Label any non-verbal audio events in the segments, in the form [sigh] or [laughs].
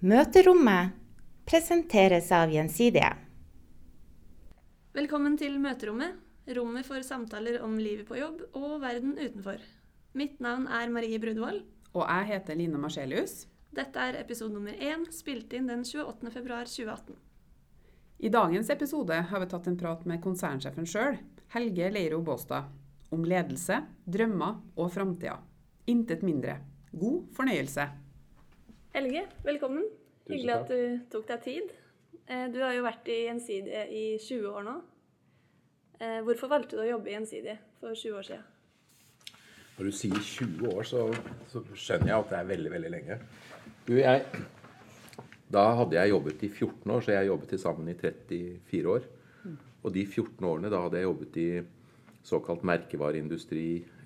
Møterommet presenteres av Gjensidige. Velkommen til Møterommet, rommet for samtaler om livet på jobb og verden utenfor. Mitt navn er Marie Brudvold. Og jeg heter Line Marcelius. Dette er episode nummer én, spilt inn den 28. februar 2018. I dagens episode har vi tatt en prat med konsernsjefen sjøl, Helge Leiro Båstad, om ledelse, drømmer og framtida. Intet mindre. God fornøyelse. Helge, velkommen. Tusen Hyggelig at du tok deg tid. Eh, Du har jo vært i Gjensidige i 20 år nå. Eh, Hvorfor valgte du å jobbe i Gjensidige for 20 år siden? Når du sier 20 år, så, så skjønner jeg at det er veldig, veldig lenge. Du, jeg, da hadde jeg jobbet i 14 år, så jeg jobbet til sammen i 34 år. Og de 14 årene, da hadde jeg jobbet i såkalt merkevareindustri, eh,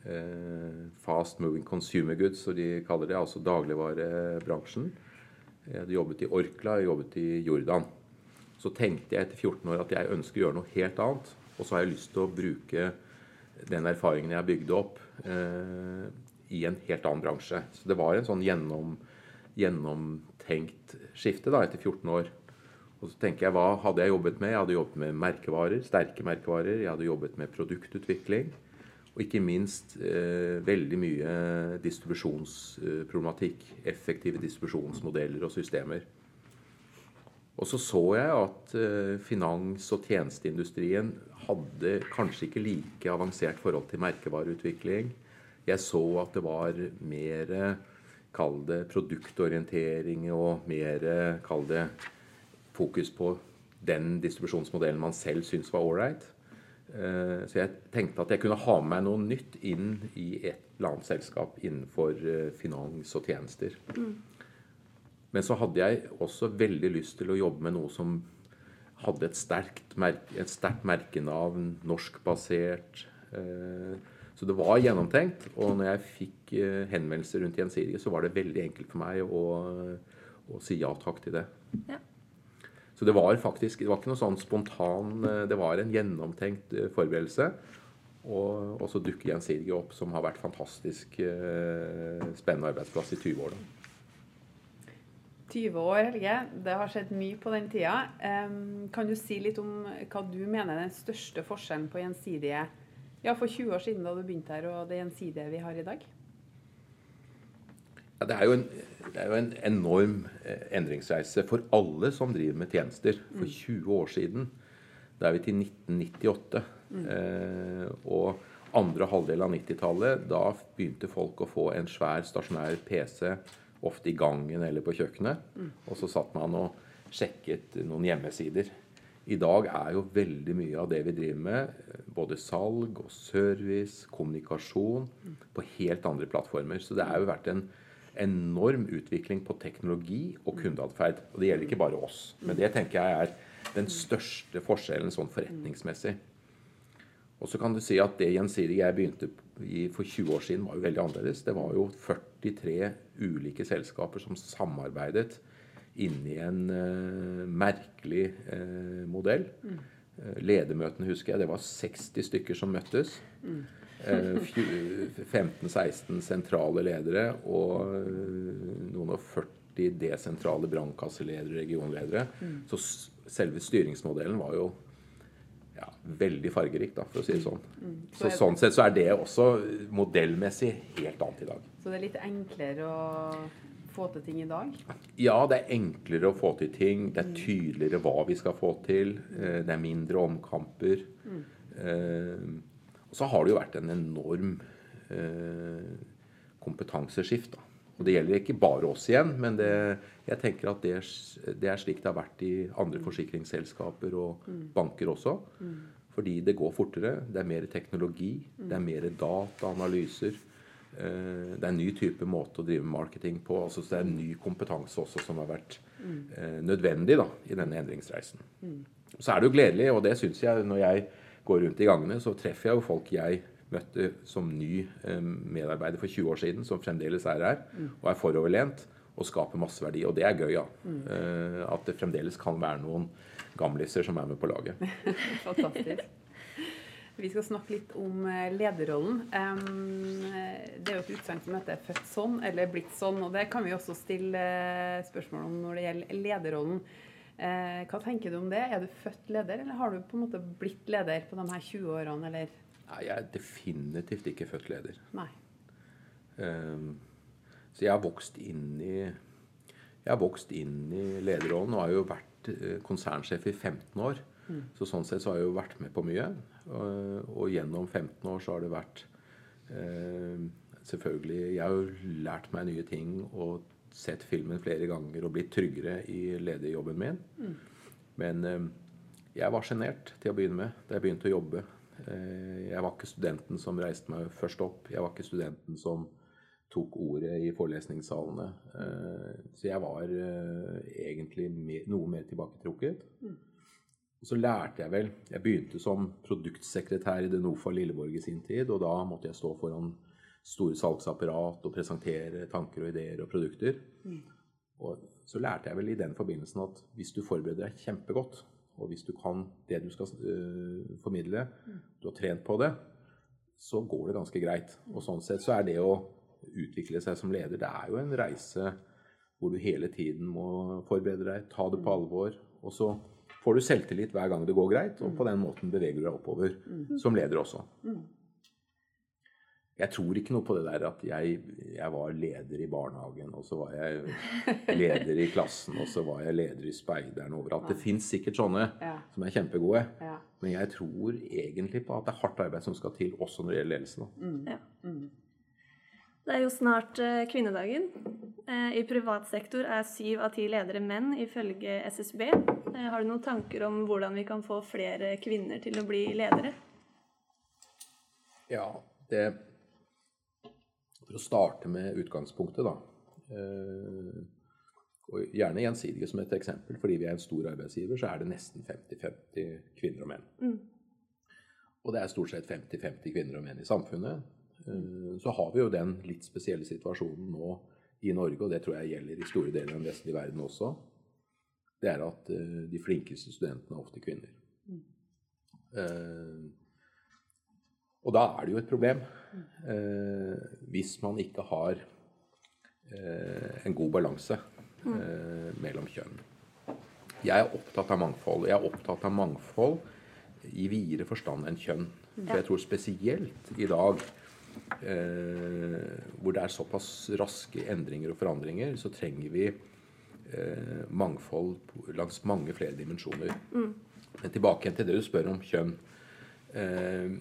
fast moving consumer goods, som de kaller det, altså dagligvarebransjen. Jeg hadde jobbet i Orkla, jeg jobbet i Jordan. Så tenkte jeg etter 14 år at jeg ønsker å gjøre noe helt annet. Og så har jeg lyst til å bruke den erfaringen jeg har bygd opp eh, i en helt annen bransje. Så det var en sånn gjennom, gjennomtenkt skifte da, etter 14 år. Og så tenker jeg, hva hadde jeg jobbet med? Jeg hadde jobbet med merkevarer, sterke merkevarer. Jeg hadde jobbet med produktutvikling. Og ikke minst eh, veldig mye distribusjonsproblematikk. Effektive distribusjonsmodeller og systemer. Og så så jeg at eh, finans- og tjenesteindustrien hadde kanskje ikke like avansert forhold til merkevareutvikling. Jeg så at det var mer Kall det produktorientering og mer Kall det fokus på den distribusjonsmodellen man selv syns var ålreit. Eh, Så jeg tenkte at jeg kunne ha med meg noe nytt inn i et eller annet selskap innenfor eh, finans og tjenester. Men så hadde jeg også veldig lyst til å jobbe med noe som hadde et sterkt, merke, et sterkt merkenavn, norskbasert. eh, Så det var gjennomtenkt. Og når jeg fikk henvendelser rundt Gjensidige, så var det veldig enkelt for meg å, å si ja takk til det. Ja. Så det var faktisk det var ikke noe sånn spontan eh, Det var en gjennomtenkt eh, forberedelse. Og, og så dukker Gjensidige opp, som har vært fantastisk eh, spennende arbeidsplass i 20 år. da. 20 år, Helge. Det har skjedd mye på den tida. Kan du si litt om hva du mener er den største forskjellen på gjensidige ja, for 20 år siden da du begynte her, og det gjensidige vi har i dag? Ja, det, er jo en, det er jo en enorm eh, endringsreise for alle som driver med tjenester. For 20 år siden, da er vi til 1998. Eh, og andre halvdel av 90-tallet, da begynte folk å få en svær stasjonær PC, ofte i gangen eller på kjøkkenet. Og så satt man og sjekket noen hjemmesider. I dag er jo veldig mye av det vi driver med, både salg og service, kommunikasjon, på helt andre plattformer. Så det har jo vært en enorm utvikling på teknologi og kundeatferd. Og det gjelder ikke bare oss. Men det tenker jeg er den største forskjellen sånn forretningsmessig. Og så kan du si at det gjensidige jeg begynte i for 20 år siden, var jo veldig annerledes. Det var jo 43 ulike selskaper som samarbeidet inni en uh, merkelig uh, modell. Eh, ledermøtene husker jeg, det var 60 stykker som møttes. Fju- 15-16 sentrale ledere og eh, noen og 40 desentrale brannkasseledere, regionledere. Så selve styringsmodellen var jo ja, veldig fargerik, da, for å si det sånn. Så sånn sett så er det også modellmessig helt annet i dag. Så det er litt enklere å få til ting i dag? Ja, det er enklere å få til ting. Det er tydeligere hva vi skal få til. eh, Det er mindre omkamper. Eh, Og så har det jo vært en enorm eh, kompetanseskift. da. Og Det gjelder ikke bare oss igjen, men det, jeg tenker at det, det er slik det har vært i andre forsikringsselskaper og banker også. Fordi det går fortere. Det er mer teknologi. Det er mer dataanalyser. Eh, Det er en ny type måte å drive marketing på. altså så Det er en ny kompetanse også som har vært eh, nødvendig da, i denne endringsreisen. Så er det jo gledelig, og det syns jeg når jeg går rundt i gangene, så treffer jeg jo folk jeg møtte som ny eh, medarbeider for 20 år siden, som fremdeles er her og er foroverlent og skaper masse verdi. Og det er gøy, ja. Eh, At det fremdeles kan være noen gamliser som er med på laget. [laughs] Fantastisk. Vi skal snakke litt om eh, lederrollen. Det er jo et utsagn som heter 'født sånn' eller 'blitt sånn'. og Det kan vi også stille spørsmål om når det gjelder lederrollen. Eh, hva tenker du om det? Er du født leder, eller har du på en måte blitt leder på de her 20 årene, eller? Nei, jeg er definitivt ikke født leder. Nei. Um, så jeg har vokst inn i jeg har vokst inn i lederrollen og har jo vært konsernsjef i 15 år. Mm. Så sånn sett så har jeg jo vært med på mye. Og, og gjennom 15 år så har det vært eh, Selvfølgelig Jeg har jo lært meg nye ting og sett filmen flere ganger og blitt tryggere i lederjobben min. Mm. Men eh, jeg var sjenert til å begynne med da jeg begynte å jobbe. Eh, jeg var ikke studenten som reiste meg først opp. Jeg var ikke studenten som tok ordet i forelesningssalene. Eh, så jeg var egentlig noe mer tilbaketrukket. Og så lærte jeg vel Jeg begynte som produktsekretær i Denofa Lilleborg i sin tid, og da måtte jeg stå foran store salgsapparat og presentere tanker og ideer og produkter. Mm. Og så lærte jeg vel i den forbindelsen at hvis du forbereder deg kjempegodt, og hvis du kan det du skal uh, formidle, mm. du har trent på det, så går det ganske greit. Og sånn sett så er det å utvikle seg som leder, det er jo en reise hvor du hele tiden må forberede deg, ta det på mm. alvor. og så får du selvtillit hver gang det går greit, og på den måten beveger du deg oppover mm. som leder også. Jeg tror ikke noe på det der at jeg, jeg, var leder i barnehagen, og så var jeg leder i klassen, og så var jeg leder i speideren overalt. Det fins sikkert sånne ja. som er kjempegode, ja. men jeg tror egentlig på at det er hardt arbeid som skal til også når det gjelder ledelse. Mm. Ja. Mm. Det er jo snart eh, kvinnedagen. Eh, I privat sektor er syv av ti ledere menn, ifølge SSB. Eh, har du noen tanker om hvordan vi kan få flere kvinner til å bli ledere? Ja, det For å starte med utgangspunktet, da. Og gjerne gjensidige som et eksempel. Fordi vi er en stor arbeidsgiver, så er det nesten 50-50 kvinner og menn. Mm. Og det er stort sett 50-50 kvinner og menn i samfunnet. Eh, så har vi jo den litt spesielle situasjonen nå i Norge, og det tror jeg gjelder i store deler av den vestlige verden også. Det er at eh, de flinkeste studentene er ofte kvinner. Mm. Og da er det jo et problem hvis man ikke har en god balanse eh, mellom kjønn. Jeg er opptatt av mangfold. Jeg er opptatt av mangfold i videre forstand enn kjønn. For jeg tror spesielt i dag eh, hvor det er såpass raske endringer og forandringer, så trenger vi eh, mangfold langs mange flere dimensjoner. Mm. Men tilbake til det du spør om kjønn. Eh,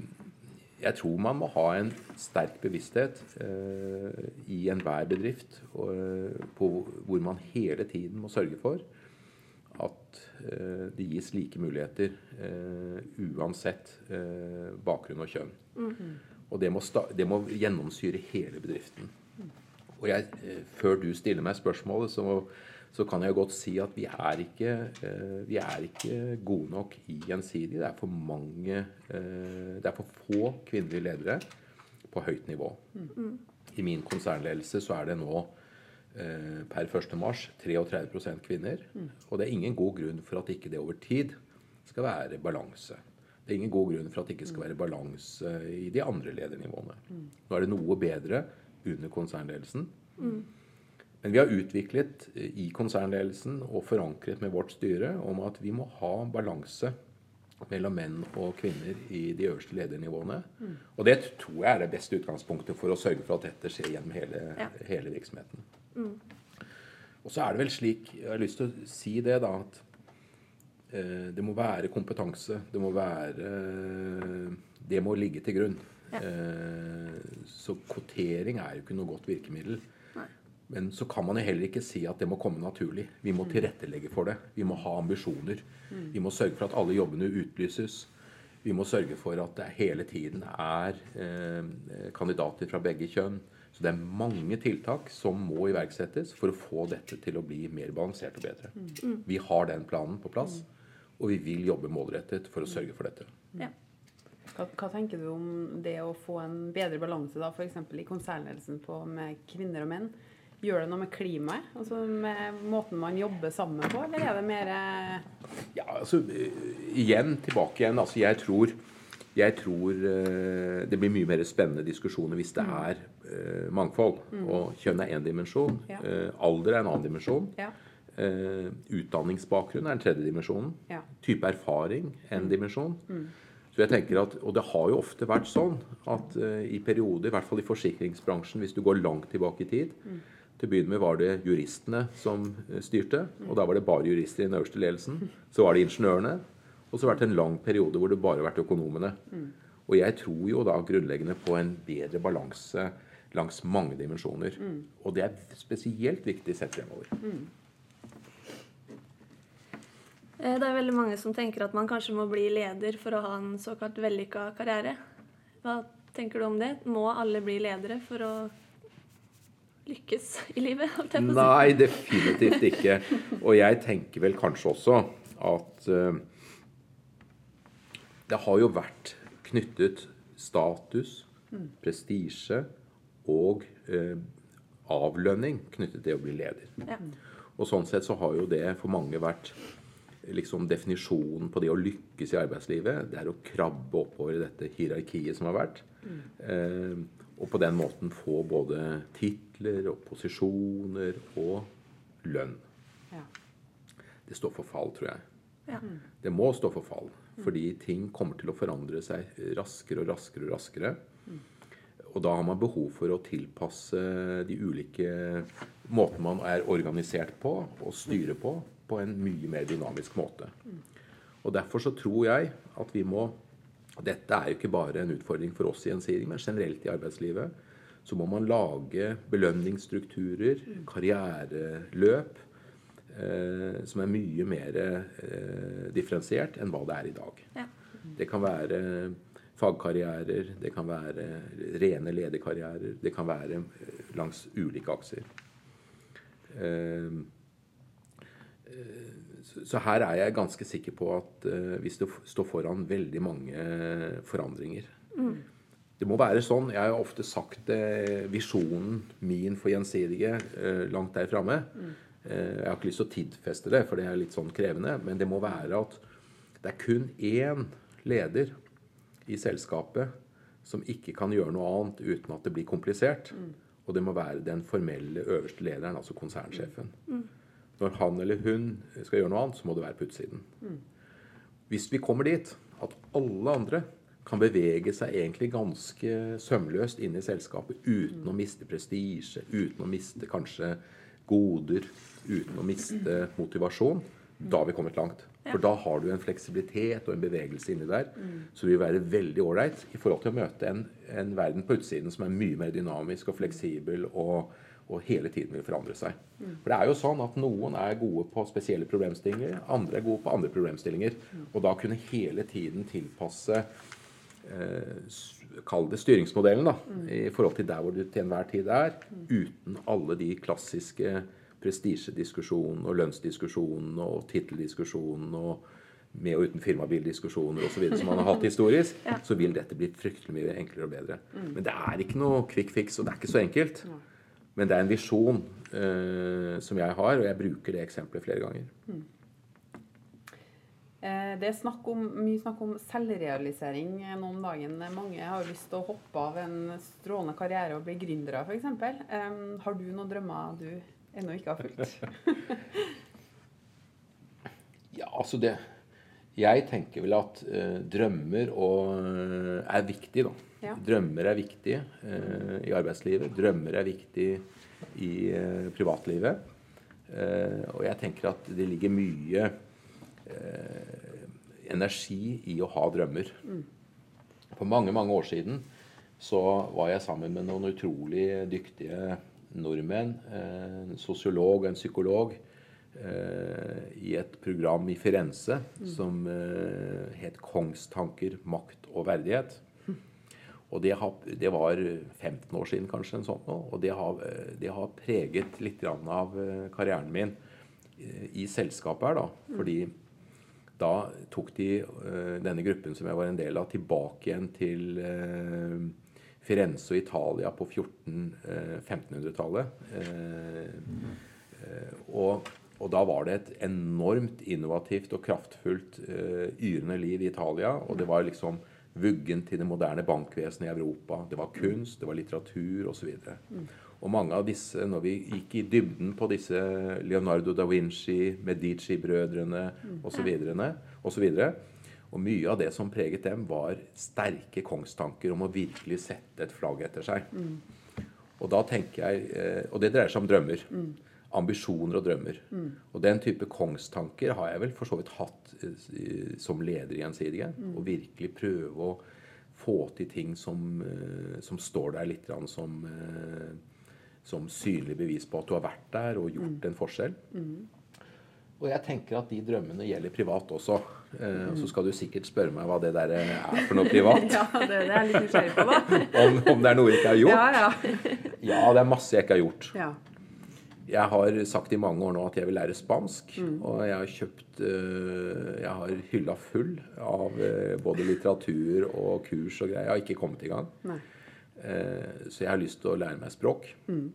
jeg tror man må ha en sterk bevissthet eh, i enhver bedrift og, eh, på hvor man hele tiden må sørge for at eh, det gis like muligheter uansett bakgrunn og kjønn. Mm. Og det må, det må gjennomsyre hele bedriften. Og jeg, eh, før du stiller meg spørsmålet, så, så, kan jeg godt si at vi er, ikke, eh, vi er ikke gode nok i Gjensidig. Det er for mange eh, Det er for få kvinnelige ledere på høyt nivå. Mm. I min konsernledelse så er det nå per 1. mars 33 kvinner. Mm. Og det er ingen god grunn for at ikke det over tid skal være balanse. Det er ingen god grunn for at det ikke skal være balanse i de andre ledernivåene. Nå er det noe bedre under konsernledelsen. Men vi har utviklet i konsernledelsen og forankret med vårt styre om at vi må ha balanse mellom menn og kvinner i de øverste ledernivåene. Mm. Og det tror jeg er det beste utgangspunktet for å sørge for at dette skjer gjennom hele, ja. hele virksomheten. Mm. Og så er det vel slik Jeg har lyst til å si det, da, at Eh, det må være kompetanse. Det må være Det må ligge til grunn. Ja. Eh, så kvotering er jo ikke noe godt virkemiddel. Nei. Men så kan man jo heller ikke si at det må komme naturlig. Vi må mm. tilrettelegge for det. Vi må ha ambisjoner. Mm. Vi må sørge for at alle jobbene utlyses. Vi må sørge for at det hele tiden er eh, kandidater fra begge kjønn. Så det er mange tiltak som må iverksettes for å få dette til å bli mer balansert og bedre. Mm. Vi har den planen på plass. Og vi vil jobbe målrettet for å sørge for dette. Ja. Hva, hva, tenker du om det å få en bedre balanse da, f.eks. i konsernledelsen på, med kvinner og menn? Gjør det noe med klimaet? Altså med måten man jobber sammen på, eller er det mer Ja, altså igjen, tilbake igjen. Altså jeg tror jeg tror eh, det blir mye mer spennende diskusjoner hvis det er uh, mangfold. Og kjønn er én dimensjon. Ja. Uh, alder er en annen dimensjon. Ja. Uh, utdanningsbakgrunn er den tredje dimensjonen. Ja. Type erfaring en dimensjon. Så jeg tenker at, Og det har jo ofte vært sånn at eh, i perioder, i hvert fall i forsikringsbransjen, hvis du går langt tilbake i tid Til å begynne med var det juristene som eh, styrte, og da var det bare jurister i den øverste ledelsen. Så var det ingeniørene, og så har det vært en lang periode hvor det bare har vært økonomene. Og jeg tror jo da grunnleggende på en bedre balanse langs mange dimensjoner. Og det er spesielt viktig sett fremover. Eh, Det er veldig mange som tenker at man kanskje må bli leder for å ha en såkalt vellykka karriere. Hva tenker du om det? Må alle bli ledere for å lykkes i livet? Nei, definitivt ikke. Og jeg tenker vel kanskje også at uh, det har jo vært knyttet status, prestisje og uh, avlønning knyttet til å bli leder. Ja. Og sånn sett så har jo det for mange vært liksom definisjonen på det å lykkes i arbeidslivet. Det er å krabbe oppover i dette hierarkiet som har vært. Eh, og på den måten få både titler og posisjoner og lønn. Ja. Det står for fall, tror jeg. Ja. Det må stå for fall. Fordi ting kommer til å forandre seg raskere og raskere og raskere. Og da har man behov for å tilpasse de ulike måtene man er organisert på og styrer på, på en mye mer dynamisk måte. Og Derfor så tror jeg at vi må Dette er jo ikke bare en utfordring for oss i Gjensidig, men generelt i arbeidslivet. Så må man lage belønningsstrukturer, karriereløp, eh, som er mye mer eh, differensiert enn hva det er i dag. Ja. Det kan være fagkarrierer, det kan være rene lederkarrierer, det kan være eh, langs ulike akser. Eh, eh, Så her er jeg ganske sikker på at eh, vi står foran veldig mange forandringer. Det må være sånn. Jeg har ofte sagt eh, visjonen min for Gjensidige eh, langt der framme. Eh, jeg har ikke lyst til å tidfeste det, for det er litt sånn krevende. Men det må være at det er kun én leder i selskapet som ikke kan gjøre noe annet uten at det blir komplisert. Og det må være den formelle øverste lederen, altså konsernsjefen. Når han eller hun skal gjøre noe annet, så må det være på utsiden. Hvis vi kommer dit at alle andre kan bevege seg egentlig ganske sømløst inn i selskapet uten å miste prestisje, uten å miste kanskje goder, uten å miste motivasjon, da har vi kommet langt. For da har du en fleksibilitet og en bevegelse inni der som vil være veldig ålreit i forhold til å møte en, en verden på utsiden som er mye mer dynamisk og fleksibel og, og hele tiden vil forandre seg. For det er jo sånn at noen er gode på spesielle problemstillinger, andre er gode på andre problemstillinger. Og da kunne hele tiden tilpasse eh, Kall det styringsmodellen, da, i forhold til der hvor du til enhver tid er, uten alle de klassiske prestisjediskusjonene og lønnsdiskusjonene og titteldiskusjonene og med og uten firmabildiskusjoner osv. som man har hatt historisk, [laughs] så vil dette bli fryktelig mye enklere og bedre. Men det er ikke noe quick fix, og det er ikke så enkelt. Men det er en visjon eh, som jeg har, og jeg bruker det eksempelet flere ganger. Mm. Det er snakk om, mye snakk om selvrealisering eh, nå om dagen. Mange har lyst til å hoppe av en strålende karriere og bli gründere, f.eks. Um, har du noen drømmer du ennå ikke har fulgt? [laughs] Ja, altså det Jeg tenker vel at eh, drømmer og, eh, er viktig, da. Ja. Drømmer er viktig eh, i arbeidslivet. Drømmer er viktig i eh, privatlivet. Eh, og jeg tenker at det ligger mye eh, energi i å ha drømmer. For mange, mange år siden så var jeg sammen med noen utrolig dyktige nordmenn, eh, en sosiolog og en psykolog, eh, i et program i Firenze som eh, het 'Kongstanker, makt og verdighet'. Og det, har, det var 15 år siden, kanskje, en sånn, og det har, eh, det har preget litt av eh, karrieren min eh, i selskapet her, da. Fordi da tok de denne gruppen som jeg var en del av, tilbake igjen til Firenze og Italia på 1400-1500-tallet. og, og da var det et enormt innovativt og kraftfullt yrende liv i Italia. Og det var liksom vuggen til det moderne bankvesenet i Europa. Det var kunst, det var litteratur osv. Mm. Og mange av disse, når vi gikk i dybden på disse Leonardo da Vinci, Medici-brødrene osv., osv. Og mye av det som preget dem, var sterke kongstanker om å virkelig sette et flagg etter seg. Mm. Og da tenker jeg, eh, og det dreier seg om drømmer. Mm. Ambisjoner og drømmer. Mm. Og den type kongstanker har jeg vel for så vidt hatt eh, som leder i Gjensidige. Å virkelig prøve å få til ting som, eh, som står der litt som, som synlig bevis på at du har vært der og gjort en forskjell. Og jeg tenker at de drømmene gjelder privat også. Eh, så skal du sikkert spørre meg hva det der er for noe privat. [laughs] ja, det, det er litt nysgjerrig på, da. [laughs] om, om, det er noe jeg ikke har gjort? Ja, ja. ja, det er masse jeg ikke har gjort. Ja. Jeg har sagt i mange år nå at jeg vil lære spansk. Mm. Og jeg har kjøpt uh, Jeg har hylla full av uh, både litteratur og kurs og greier. Jeg har ikke kommet i gang. Nei. så jeg har lyst til å lære meg språk. Mm.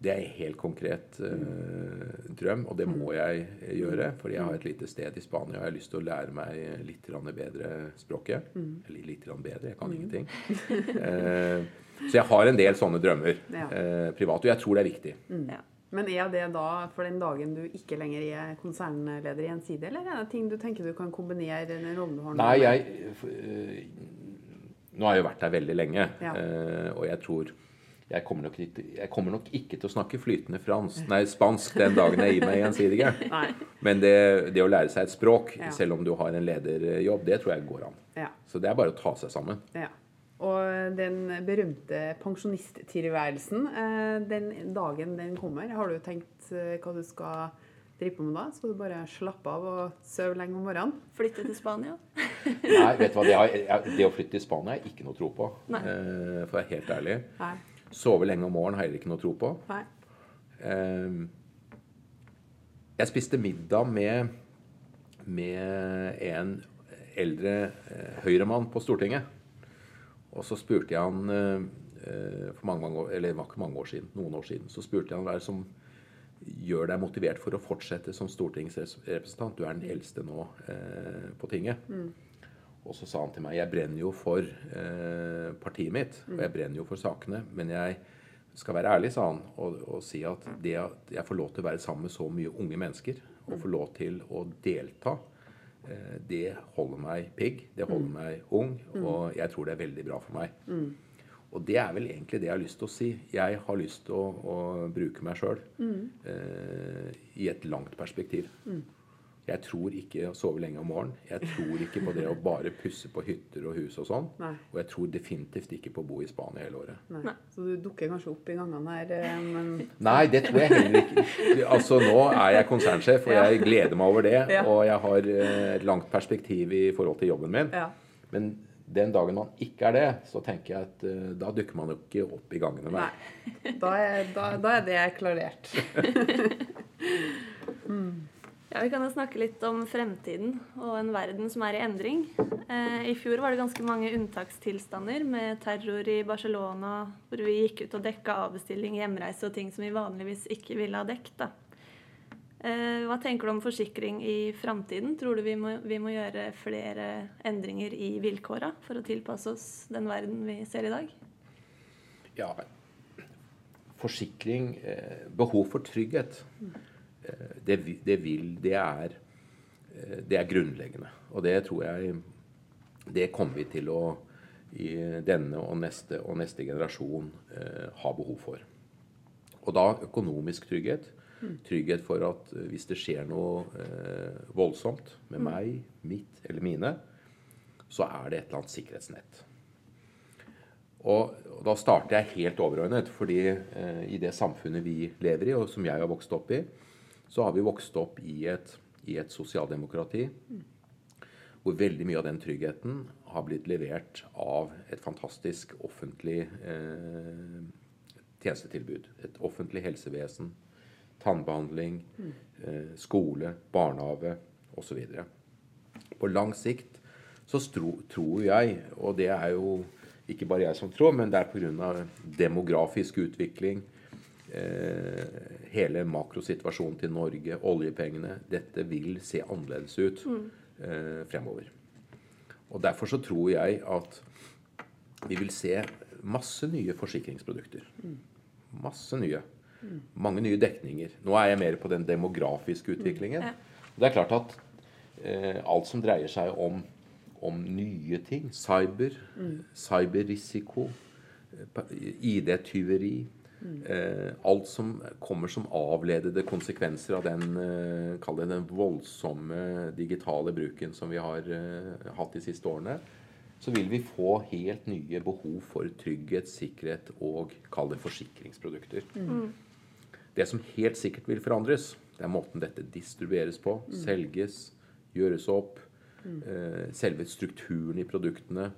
Det er en helt konkret uh, drøm, og det må jeg gjøre. Fordi jeg har et lite sted i Spania og jeg har lyst til å lære meg litt bedre språket. Mm. Eller litt bedre, jeg kan mm. ingenting. Uh, [laughs] så jeg har en del sånne drømmer ja. eh, privat, og jeg tror det er viktig. Mm. Ja. Men er det da for den dagen du ikke lenger er konsernleder i Gjensidige, eller er det ting du tenker du kan kombinere den rollen du har nå? Nei, jeg, nå har jeg jo vært der veldig lenge, ja. og jeg tror jeg kommer, nok, jeg kommer, nok, ikke til å snakke flytende fransk, nei, spansk den dagen jeg gir meg gjensidige. [laughs] Men det, det, å lære seg et språk, ja. selv om du har en lederjobb, det tror jeg går an. Ja. Så det er bare å ta seg sammen. Ja. Og den berømte pensjonisttilværelsen, eh, den dagen den kommer, har du tenkt eh, hva du skal drive på med da? Skal du bare slappe av og sove lenge om morgenen? Flytte til Spania? [laughs] Nei, vet du hva, det, har, det, å flytte til Spania har jeg ikke noe tro på. Nei. Eh, for å være helt ærlig. Nei. Sove lenge om morgenen har jeg ikke noe tro på. Nei. Ehm, jeg spiste middag med, med en eldre høyremann på Stortinget. Og så spurte jeg han eh, for mange, mange år, eller det var ikke mange år siden, noen år siden, så spurte jeg han hva er det som gjør deg motivert for å fortsette som stortingsrepresentant. Du er den eldste nå eh, på tinget. Mm. Og så sa han til meg jeg brenner jo for eh, partiet mitt, og jeg brenner jo for sakene. Men jeg skal være ærlig, sa han, og, og, si at det at jeg får lov til å være sammen med så mye unge mennesker, og får lov til å delta, det holder meg pigg. Det holder mm. meg ung, og jeg tror det er veldig bra for meg. Mm. Og det er vel egentlig det jeg har lyst til å si. Jeg har lyst til å, å bruke meg sjøl mm. eh, i et langt perspektiv. Mm. Jeg tror ikke å sove lenge om morgenen. Jeg tror ikke på det å bare pusse på hytter og hus og sånn. Og jeg tror definitivt ikke på å bo i Spania hele året. Nei. Så du dukker kanskje opp i gangene her, eh, men Nei, det tror jeg heller ikke. Altså, nå er jeg konsernsjef, og jeg gleder meg over det. Ja. Og jeg har eh, et langt perspektiv i forhold til jobben min. Ja. Men den dagen man ikke er det, så tenker jeg at uh, da dukker man jo ikke opp i gangene mer. Nei. Da er, da, da er det klarert. [laughs] mm. Ja, Vi kan jo snakke litt om fremtiden og en verden som er i endring. Eh, I fjor var det ganske mange unntakstilstander med terror i Barcelona, hvor vi gikk ut og dekka avbestilling, hjemreise og ting som vi vanligvis ikke ville ha dekket. Eh, hva tenker du om forsikring i framtiden? Tror du vi må, vi må, gjøre flere endringer i vilkåra for å tilpasse oss den verden vi ser i dag? Ja, forsikring eh, Behov for trygghet. Mm det, det, vil Det er, eh, det er grunnleggende. Og det tror jeg Det kommer vi til å i denne og neste og neste generasjon eh, ha behov for. Og da økonomisk trygghet. Trygghet for at eh, hvis det skjer noe eh, voldsomt med mm. meg, mitt eller mine, så er det et eller annet sikkerhetsnett. Og, og da starter jeg helt overordnet, fordi eh, i det samfunnet vi lever i, og som jeg har vokst opp i, så har vi vokst opp i et, i et sosialdemokrati hvor veldig mye av den tryggheten har blitt levert av et fantastisk offentlig eh, tjenestetilbud. Et offentlig helsevesen, tannbehandling, eh, skole, barnehage osv. På lang sikt så stro, tror jeg, og det er jo ikke bare jeg som tror, men det er pga. demografisk utvikling, eh, hele makrosituasjonen til Norge, oljepengene Dette vil se annerledes ut mm. eh, fremover. Og Derfor så tror jeg at vi vil se masse nye forsikringsprodukter. Masse nye. Mange nye dekninger. Nå er jeg mer på den demografiske utviklingen. Det er klart at eh, alt som dreier seg om, om nye ting, cyber, cyberrisiko, eh, ID-tyveri Alt som kommer som avledede konsekvenser av den, eh, den voldsomme digitale bruken som vi har eh, hatt de siste årene, så vil vi få helt nye behov for trygghet, sikkerhet og kall det forsikringsprodukter. Det som helt sikkert vil forandres, det er måten dette distribueres på, selges, gjøres opp, Mm. selve strukturen i produktene.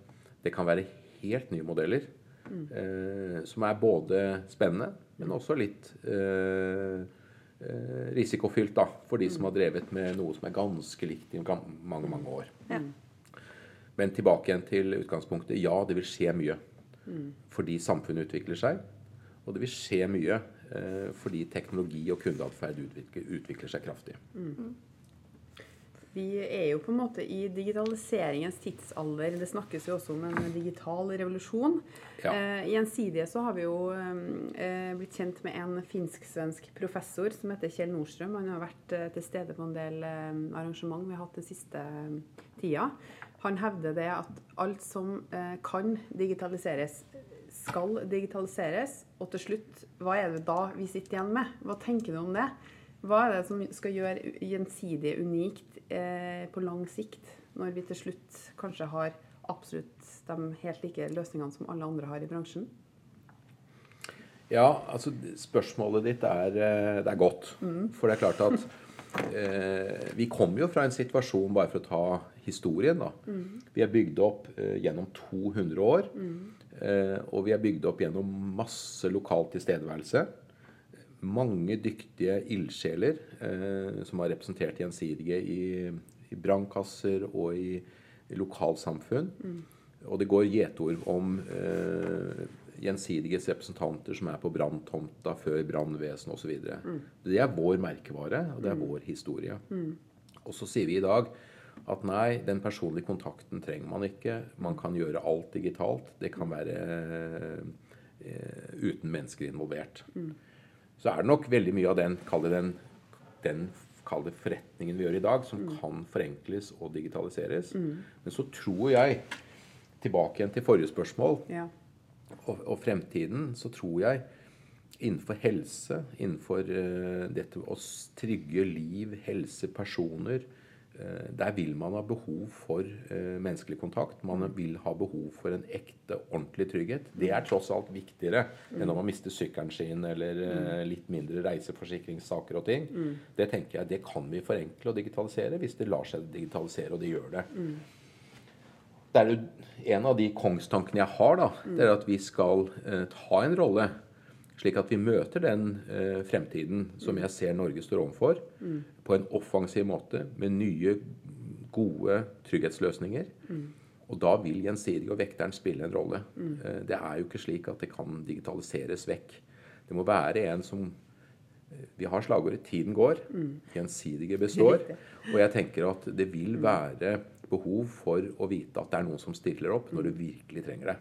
Det kan være helt nye modeller. Eh, som er både spennende, men også litt eh, eh, risikofylt da, for de som har drevet med noe som er ganske likt i mange, mange år. Ja. Men tilbake igjen til utgangspunktet. Ja, det vil skje mye. Fordi samfunnet utvikler seg. Og det vil skje mye eh, fordi teknologi og kundeatferd utvikler, utvikler seg kraftig. Vi er jo på en måte i digitaliseringens tidsalder. Det snakkes jo også om en digital revolusjon. Ja. Eh, gjensidige så har vi jo eh, blitt kjent med en finsk-svensk professor som heter Kjell Nordstrøm. Han har vært eh, til stede på en del eh, arrangement vi har hatt den siste eh, tida. Han hevder det at alt som eh, kan digitaliseres, skal digitaliseres. Og til slutt, hva er det da vi sitter igjen med? Hva tenker du om det? Hva er det som skal gjøre Gjensidige gjensidig unikt eh, på lang sikt, når vi til slutt kanskje har absolutt de helt like løsningene som alle andre har i bransjen? Ja, altså spørsmålet ditt er, eh, det er godt. For det er klart at eh, vi kommer jo fra en situasjon, bare for å ta historien, da. Vi er bygd opp eh, gjennom 200 år. Eh, og vi er bygd opp gjennom masse lokal tilstedeværelse. Mange dyktige ildsjeler eh, som har representert Gjensidige i, i brannkasser og i, i lokalsamfunn. Og det går gjetord om eh, Gjensidiges representanter som er på branntomta før brannvesen osv. Mm. Det er vår merkevare, og det er vår historie. Og så sier vi i dag at nei, den personlige kontakten trenger man ikke. Man kan gjøre alt digitalt. Det kan være eh, uten mennesker involvert. Så er det nok veldig mye av den, kall det den, den det forretningen vi gjør i dag, som kan forenkles og digitaliseres. Men så tror jeg, tilbake igjen til forrige spørsmål, Ja. og, og fremtiden, så tror jeg innenfor helse, innenfor uh, dette å trygge liv, helse, personer, der vil man ha behov for eh, menneskelig kontakt. Man vil ha behov for en ekte, ordentlig trygghet. Det er tross alt viktigere enn om man mister sykkelen sin eller eh, litt mindre reiseforsikringssaker og ting. Det tenker jeg, det kan vi forenkle og digitalisere hvis det lar seg digitalisere, og det gjør det. Det er jo en av de kongstankene jeg har, da. Det er at vi skal eh, ta en rolle. Slik at vi møter den eh, fremtiden som jeg ser Norge står overfor, på en offensiv måte med nye, gode trygghetsløsninger. Og da vil Gjensidige og vekteren spille en rolle. Eh, det er jo ikke slik at det kan digitaliseres vekk. Det må være en som eh, Vi har slagordet 'Tiden går'. Gjensidige består. Og jeg tenker at det vil være behov for å vite at det er noen som stiller opp når du virkelig trenger det.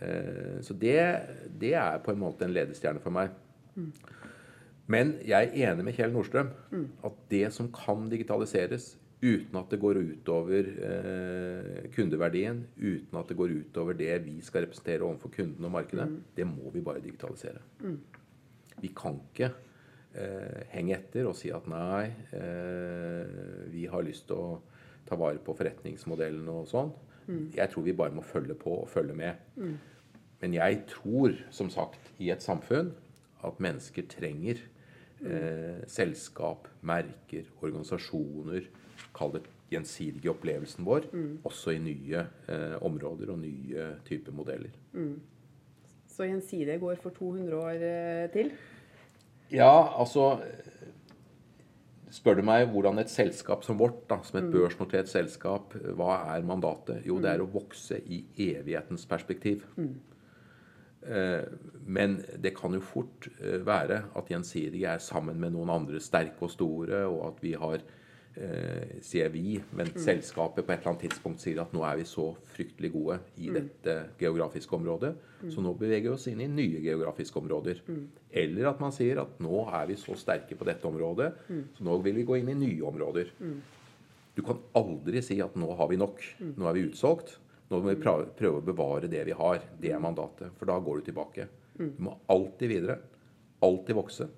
Eh, Så det, det er på en måte en ledestjerne for meg. Men jeg er enig med Kjell Nordstrøm at det som kan digitaliseres uten at det går utover eh, kundeverdien, uten at det går utover det vi skal representere overfor kunden og markedet, det må vi bare digitalisere. Vi kan ikke eh, henge etter og si at nei, eh, vi har lyst til å ta vare på forretningsmodellen og sånn. Jeg tror vi bare må følge på og følge med. Men jeg tror, som sagt, i et samfunn at mennesker trenger eh, selskap, merker, organisasjoner Kall det gjensidige opplevelsen vår, også i nye eh, områder og nye typer modeller. Så Gjensidige går for 200 år eh, til? Ja, altså Spør du meg hvordan et selskap som vårt, da, som et børsnotert selskap, hva er mandatet? Jo, det er å vokse i evighetens perspektiv. Eh, Men det kan jo fort eh, være at Gjensidige er sammen med noen andre sterke og store, og at vi har eh, sier vi, men selskapet på et eller annet tidspunkt sier at nå er vi så fryktelig gode i dette geografiske området, så nå beveger vi oss inn i nye geografiske områder. Eller at man sier at nå er vi så sterke på dette området, så nå vil vi gå inn i nye områder. Du kan aldri si at nå har vi nok, nå er vi utsolgt. Nå må vi prøve å bevare det vi har. Det er mandatet. For da går du tilbake. Du må alltid videre. Alltid vokse.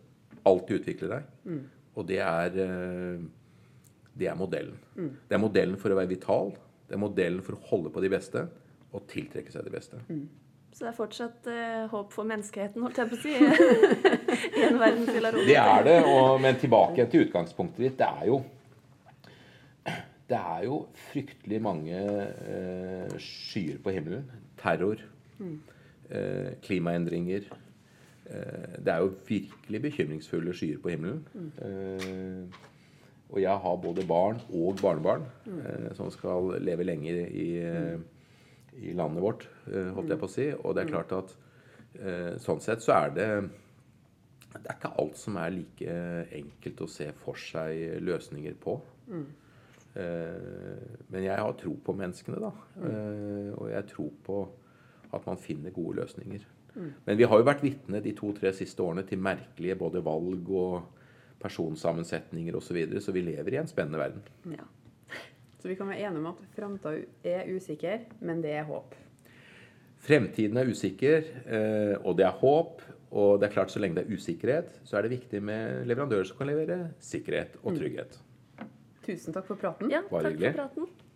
Alltid utvikle deg. Og det er, eh, det er modellen. Det er modellen for å være vital. Det er modellen for å holde på de beste og tiltrekke seg de beste. Så det er fortsatt eh, håp for menneskeheten, holdt jeg på å si, [laughs] i en verden full av roboter. Det er det, og, men tilbake til utgangspunktet ditt. Det er jo det er jo fryktelig mange eh, skyer på himmelen. Terror. Eh, klimaendringer. Eh, det er jo virkelig bekymringsfulle skyer på himmelen. Eh, og jeg har både barn og barnebarn eh, som skal leve lenge i, i landet vårt, eh, holdt jeg på å si. Og det er klart at eh, sånn sett så er det det er ikke alt som er like enkelt å se for seg løsninger på. Eh, men jeg har tro på menneskene, da. Eh, og jeg tror på at man finner gode løsninger. Men vi har jo vært vitne de to-tre siste årene til merkelige både valg og personsammensetninger osv., så, videre, så vi lever i en spennende verden. Ja. Så vi kan være enige om at framtida er usikker, men det er håp. Fremtiden er usikker, eh, og det er håp. Og det er klart, så lenge det er usikkerhet, så er det viktig med leverandører som kan levere sikkerhet og trygghet. Tusen takk for praten. Ja, Bare takk hyggelig. for praten.